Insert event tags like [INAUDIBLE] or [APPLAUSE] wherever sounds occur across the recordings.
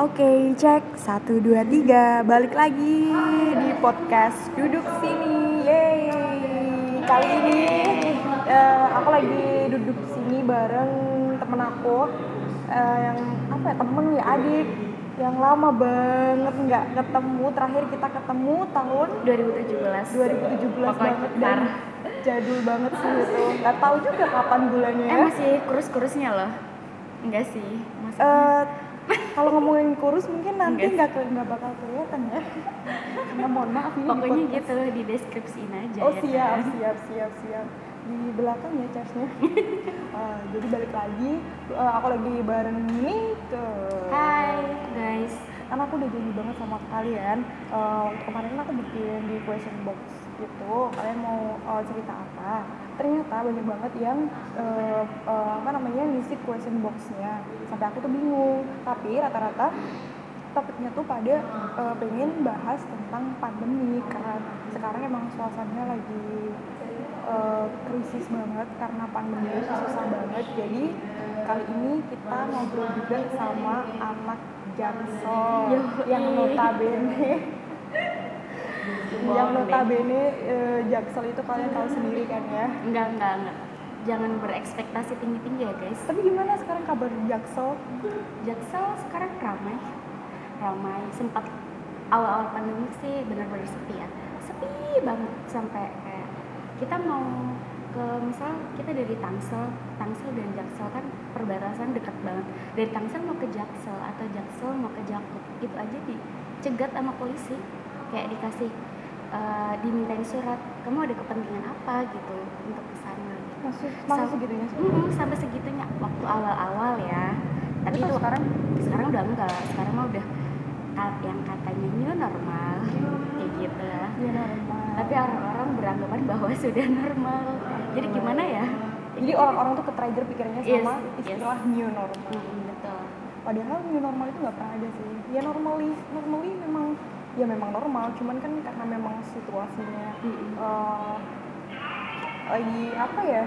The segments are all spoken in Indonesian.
Oke, cek. Satu, dua, tiga. Balik lagi di podcast Duduk Sini. Yeay. Kali ini eh, aku lagi duduk sini bareng temen aku. eh, yang apa ya, temen ya adik. Yang lama banget nggak ketemu. Terakhir kita ketemu tahun 2017 2017 Pokoknya banget dan jadul banget sih itu. Nggak tahu juga kapan bulannya eh masih kurus-kurusnya loh enggak sih Eh, kalau ngomongin kurus mungkin nanti nggak ke- nggak bakal kelihatan ya. Karena mohon maaf ini di pokoknya podcast. gitu di deskripsiin aja oh ya siap kan? siap siap siap. Di belakang ya charge-nya [LAUGHS] Eh, jadi balik lagi. Eh, aku lagi bareng Nike hai guys. Karena aku udah janji banget sama kalian waktu kemarin aku bikin di question box gitu kalian mau eh, cerita apa? Ternyata banyak banget yang eh, eh, apa namanya ngisi question boxnya. Sampai aku tuh bingung. Tapi rata-rata topiknya tuh pada eh, pengen bahas tentang pandemi. Karena sekarang emang suasananya lagi eh, krisis banget. Karena pandemi susah banget. Jadi kali ini kita ngobrol juga sama anak Jaksel Yoi. yang notabene yang notabene eh, Jaksel itu kalian tahu sendiri kan ya? Enggak enggak enggak. Jangan berekspektasi tinggi-tinggi ya guys. Tapi gimana sekarang kabar Jaksel? Jaksel sekarang ramai. Ramai. Sempat awal-awal pandemi sih benar-benar sepi ya. Sepi banget sampai kayak kita mau ke misal kita dari Tangsel Tangsel dan Jaksel kan perbatasan dekat banget. Dari Tangsel mau ke Jaksel atau Jaksel mau ke Jakut itu aja dicegat sama polisi kayak dikasih eh, dimintain surat kamu ada kepentingan apa? gitu untuk ke sana gitu. masih masih Sam- segitunya Mm, sampai segitunya waktu awal-awal ya. Tapi itu sekarang? sekarang udah enggak. Sekarang mah udah yang katanya new normal. Kayak gitu ya. Ya normal. Tapi orang-orang beranggapan bahwa [LAUGHS] sudah normal. Jadi gimana ya? Jadi orang-orang tuh ke trigger pikirannya Yes, sama yes. istilah new normal. Mm, betul. Padahal new normal itu nggak pernah ada sih. Ya normally normally memang ya memang normal cuman kan karena memang situasinya eh, lagi apa ya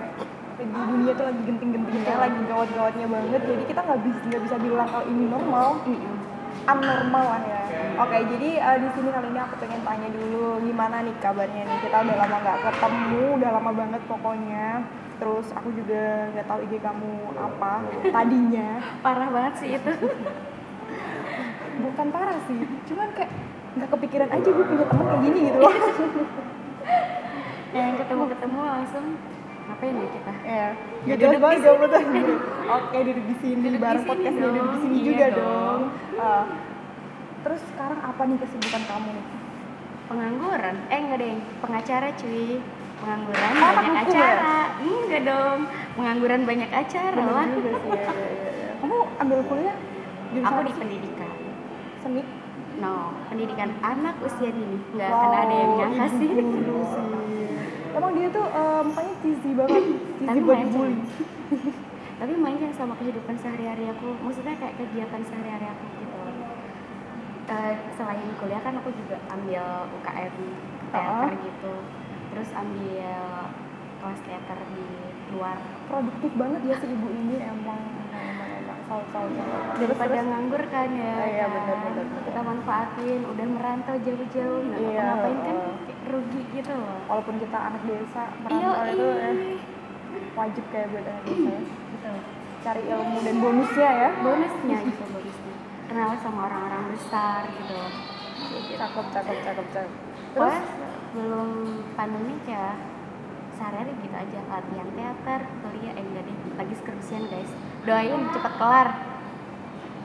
di dunia tuh lagi genting-gentingnya Betul. lagi gawat-gawatnya banget jadi kita nggak bisa nggak bisa bilang kalau ini normal. Abnormal lah ya. Oke. Jadi eh, di sini kali ini aku pengen tanya dulu gimana nih kabarnya nih? Kita udah lama nggak ketemu udah lama banget pokoknya. Terus aku juga nggak tahu IG kamu apa [LAUGHS] tadinya. Parah banget sih itu [LAUGHS] bukan parah sih cuman kayak nggak kepikiran aja gue punya temen kayak gini gitu loh. [LAUGHS] Yang ketemu-ketemu langsung ngapain ya kita? Ya Ya, ya duduk jelas banget lo tadi. oke duduk di sini Duduk di bareng sini podcast dong. duduk di sini Iya juga dong. dong. Eh, terus sekarang apa nih kesibukan kamu nih? Pengangguran? Eh enggak deh pengacara cuy. Pengangguran anak banyak hukum ya? acara. Enggak dong pengangguran banyak acara. Lah ya, ya, kamu ambil kuliah aku di pendidikan seni? No pendidikan anak usia dini. Nggak akan ada yang nyangka sih. sih. Emang dia tuh eh, mukanya cheesy banget. Cheesy [LAUGHS] Tapi buat bully. Tapi mainnya sama kehidupan sehari-hari aku. Maksudnya kayak kegiatan sehari-hari aku gitu. Eh, selain kuliah kan aku juga ambil UKM teater Ah. gitu. Terus ambil kelas teater di luar. Produktif banget ya si ibu ini emang terus daripada terus nganggur kan ya. Ah, iya, bener, bener, bener. kita manfaatin udah merantau jauh-jauh. Nggak Iya, ngapain kan rugi gitu loh. Walaupun kita anak desa iya merantau itu eh, wajib kayak buat anak desa. Ya. cari ilmu dan bonusnya ya. Bonusnya itu bonusnya. Kenal sama orang-orang besar gitu. Gitu. cakep cakep cakep cakep. Terus? Belum pandemi kayak sehari-hari gitu aja. Latihan teater kuliah eh enggak deh. Lagi skripsian guys doain cepet kelar.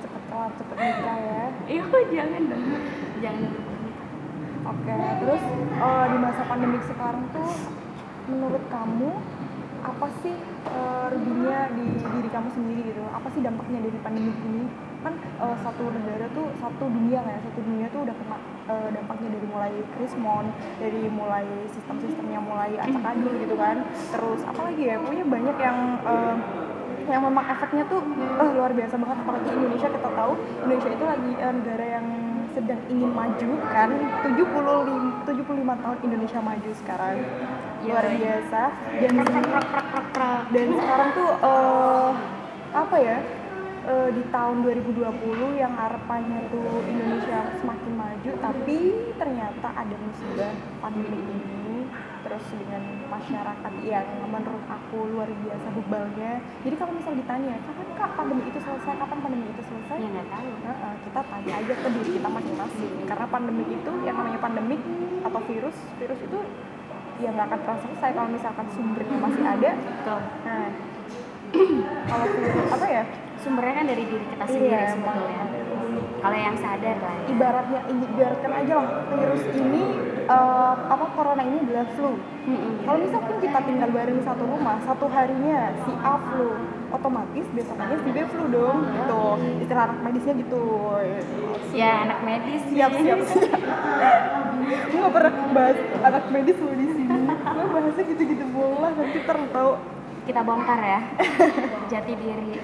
Cepet kelar cepet nikah ya. Iya jangan dong. Jangan oke terus eh, di masa pandemi sekarang tuh menurut kamu apa sih eh, ruginya di diri kamu sendiri gitu? Apa sih dampaknya dari pandemi ini? Kan eh, satu negara tuh satu dunia kan ya? Satu dunia tuh udah kena eh, dampaknya dari mulai krismon dari mulai sistem-sistemnya mulai acak adul gitu kan. Terus apalagi ya? Pokoknya banyak yang eh, yang memang efeknya tuh eh, luar biasa banget. Apalagi Indonesia kita tahu Indonesia itu lagi eh, negara yang sedang ingin maju kan. 75 75 tahun Indonesia maju sekarang. Luar Yoi. biasa. Dan dan sekarang tuh eh, apa ya eh, di tahun 2020 yang harapannya tuh Indonesia semakin maju tapi ternyata ada musibah pandemi ini terus dengan masyarakat yang menurut aku luar biasa bebalnya. Jadi kalau misal ditanya kapan kak pandemi itu selesai? Kapan pandemi itu selesai? Ya nggak tahu. Kita tanya aja ke diri kita masing-masing. Karena pandemi itu yang namanya pandemik atau virus virus itu ya nggak akan pernah selesai kalau misalkan sumbernya masih ada. Betul. nah [CLEARS THROAT] kalau virus apa ya? Sumbernya kan dari diri kita sendiri Iya, sebetulnya. Kalau yang sadar lah ya. ibaratnya ini biarkan aja lah virus ini eh, apa corona ini adalah flu. Mm-mm. kalau misalkan kita tinggal bareng satu rumah satu harinya si A flu otomatis besoknya si B flu dong gitu. Istilah anak medisnya gitu. Ya anak medis. Siap siap siap. Gue gak pernah bahas anak medis lo di sini. Gue bahasnya gitu-gitu bola nanti tau. Kita bongkar ya. [LAUGHS] Jati diri.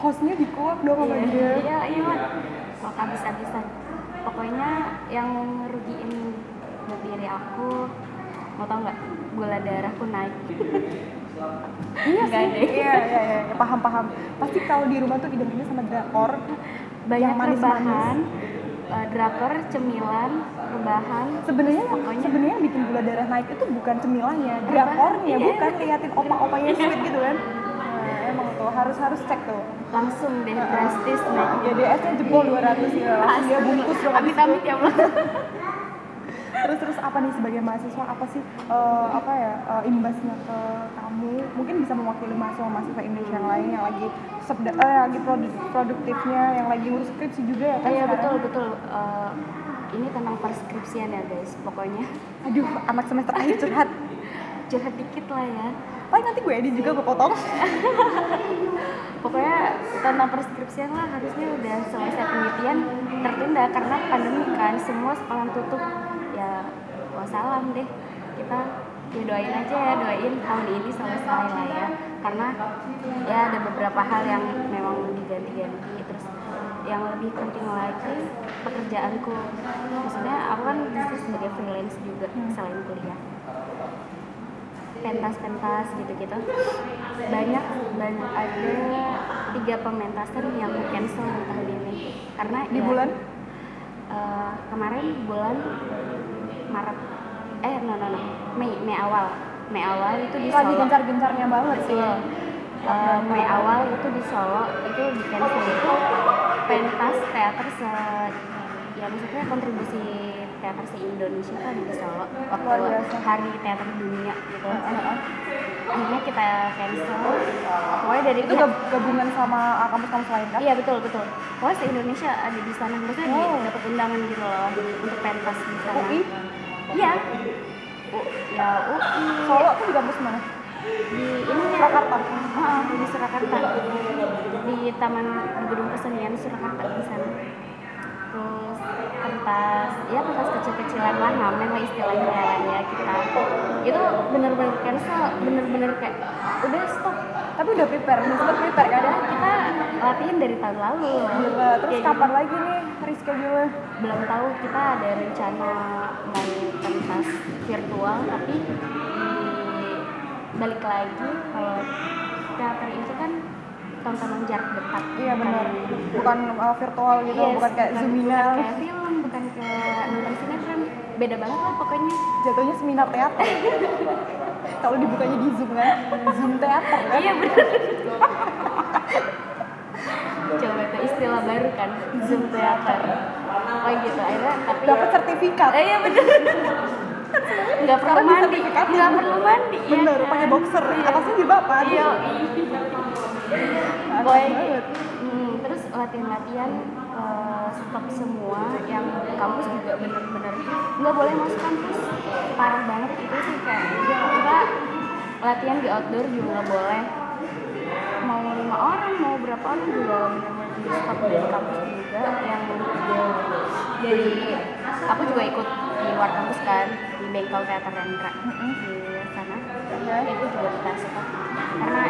Hostnya dikuak dong sama dia. Iya iya kok habis-habisan. Pokoknya yang ngerugiin buat diri aku. Mau tau nggak? Gula darahku naik. [LAUGHS] Iya sih. deh. iya iya iya paham paham pasti kalau di rumah tuh identiknya sama drakor. Banyak Yang manis-manis. rebahan. Eh, drakor cemilan rebahan. Sebenarnya sebenarnya yang bikin gula darah naik itu bukan cemilannya drakornya. Iya. bukan liatin opa-opanya sweet gitu kan. Nah, emang tuh harus harus cek tuh. Langsung deh drastis naik GDS-nya jebol 200 ya langsung dia bungkus dong. Abis amit itu. amit ya Allah [LAUGHS] terus terus apa nih sebagai mahasiswa? Apa sih eh, apa ya eh, imbasnya ke kamu? Mungkin bisa mewakili mahasiswa mahasiswa Indonesia yang lain yang lagi sepda, eh, lagi produ- produktifnya yang lagi ngurus skripsi juga ya kan iya betul betul. Eh, ini tentang perskripsian ya guys pokoknya. Aduh anak semester akhir curhat. [LAUGHS] Curhat dikit lah ya. Paling nanti gue edit juga gue potong. [LAUGHS] Pokoknya tentang perskripsian lah harusnya udah selesai penelitian tertunda karena pandemi kan semua sekolah tutup ya wassalam deh. Kita ya doain aja ya doain tahun ini selesai lah ya. Karena ya ada beberapa hal yang memang diganti-ganti. Terus yang lebih penting lagi pekerjaanku. Maksudnya aku kan bisnis sebagai freelance juga selain kuliah. Pentas-pentas gitu-gitu. Banyak banyak ada tiga pementasan yang aku cancel di tahun ini. Karena di ya, bulan eh, kemarin bulan Maret. Eh no no no. Mei Mei awal. Mei awal itu di lagi Solo. gencar-gencarnya banget sih. Eh, Mei awal itu di Solo itu di cancel itu pentas teater se ya maksudnya kontribusi teater se Indonesia kan di Solo waktu hari teater dunia gitu. Akhirnya kita cancel. Pokoknya dari itu gabungan sama ah, kampus-kampus lain kan? Iya betul betul. Pokoknya se Indonesia ada di sana maksudnya di- Oh. dapat undangan gitu loh untuk pentas di sana. UI iya. Ya UI Solo tuh di kampus mana? Di ini ya. Surakarta. Di Surakarta. Di Taman di Gedung Kesenian Surakarta di sana terus pentas ya pentas kecil-kecilan lah ngamen lah istilahnya ya kita. Itu bener-bener cancel bener-bener kayak udah stop. Tapi udah prepare udah prepare. Kan udah kita latihan dari tahun lalu. Gila, terus Kayak kapan gitu. lagi nih reschedule belum tahu kita ada rencana mau pentas virtual tapi di balik lagi kalau teater itu kan tontonan jarak dekat. Iya benar. Bukan uh, virtual gitu Yes, bukan kayak zoominal. bukan kayak film bukan kayak nonton sinetron. Beda banget lah pokoknya. Jatuhnya seminar teater. [LAUGHS] Kalau dibukanya di zoom kan? Zoom teater kan? Iya bener coba itu istilah baru kan? Zoom theater oh gitu. Akhirnya tapi dapat sertifikat. Eh, iya bener nggak perlu Sekarang mandi. nggak perlu mandi ya bener kan? pakai boxer. Iya. atasnya jilbaban iya Aneh Boy, hmm, terus latihan-latihan eh, stop semua yang kampus juga bener-bener nggak boleh masuk kampus. Parah banget itu sih kayak kita latihan di outdoor juga nggak boleh. Mau lima orang mau berapa orang juga bener-bener di stop dari kampus juga yang dari aku juga ikut di luar kampus kan di bengkel teater Rendra di sana. Oke. itu juga kita stop karena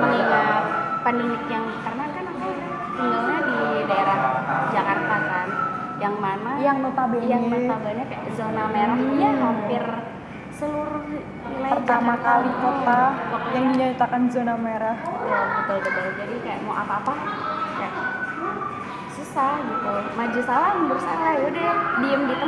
mengingat pandemik yang karena kan aku tinggalnya di daerah Jakarta kan yang mana yang notabene. yang notabene kayak zona merah ya hampir seluruh wilayah pertama Jakarta. kali kota Pokoknya yang dinyatakan zona merah. Ya, betul betul. Jadi kayak mau apa apa kayak susah gitu. Maju salah mundur salah ya udah diem di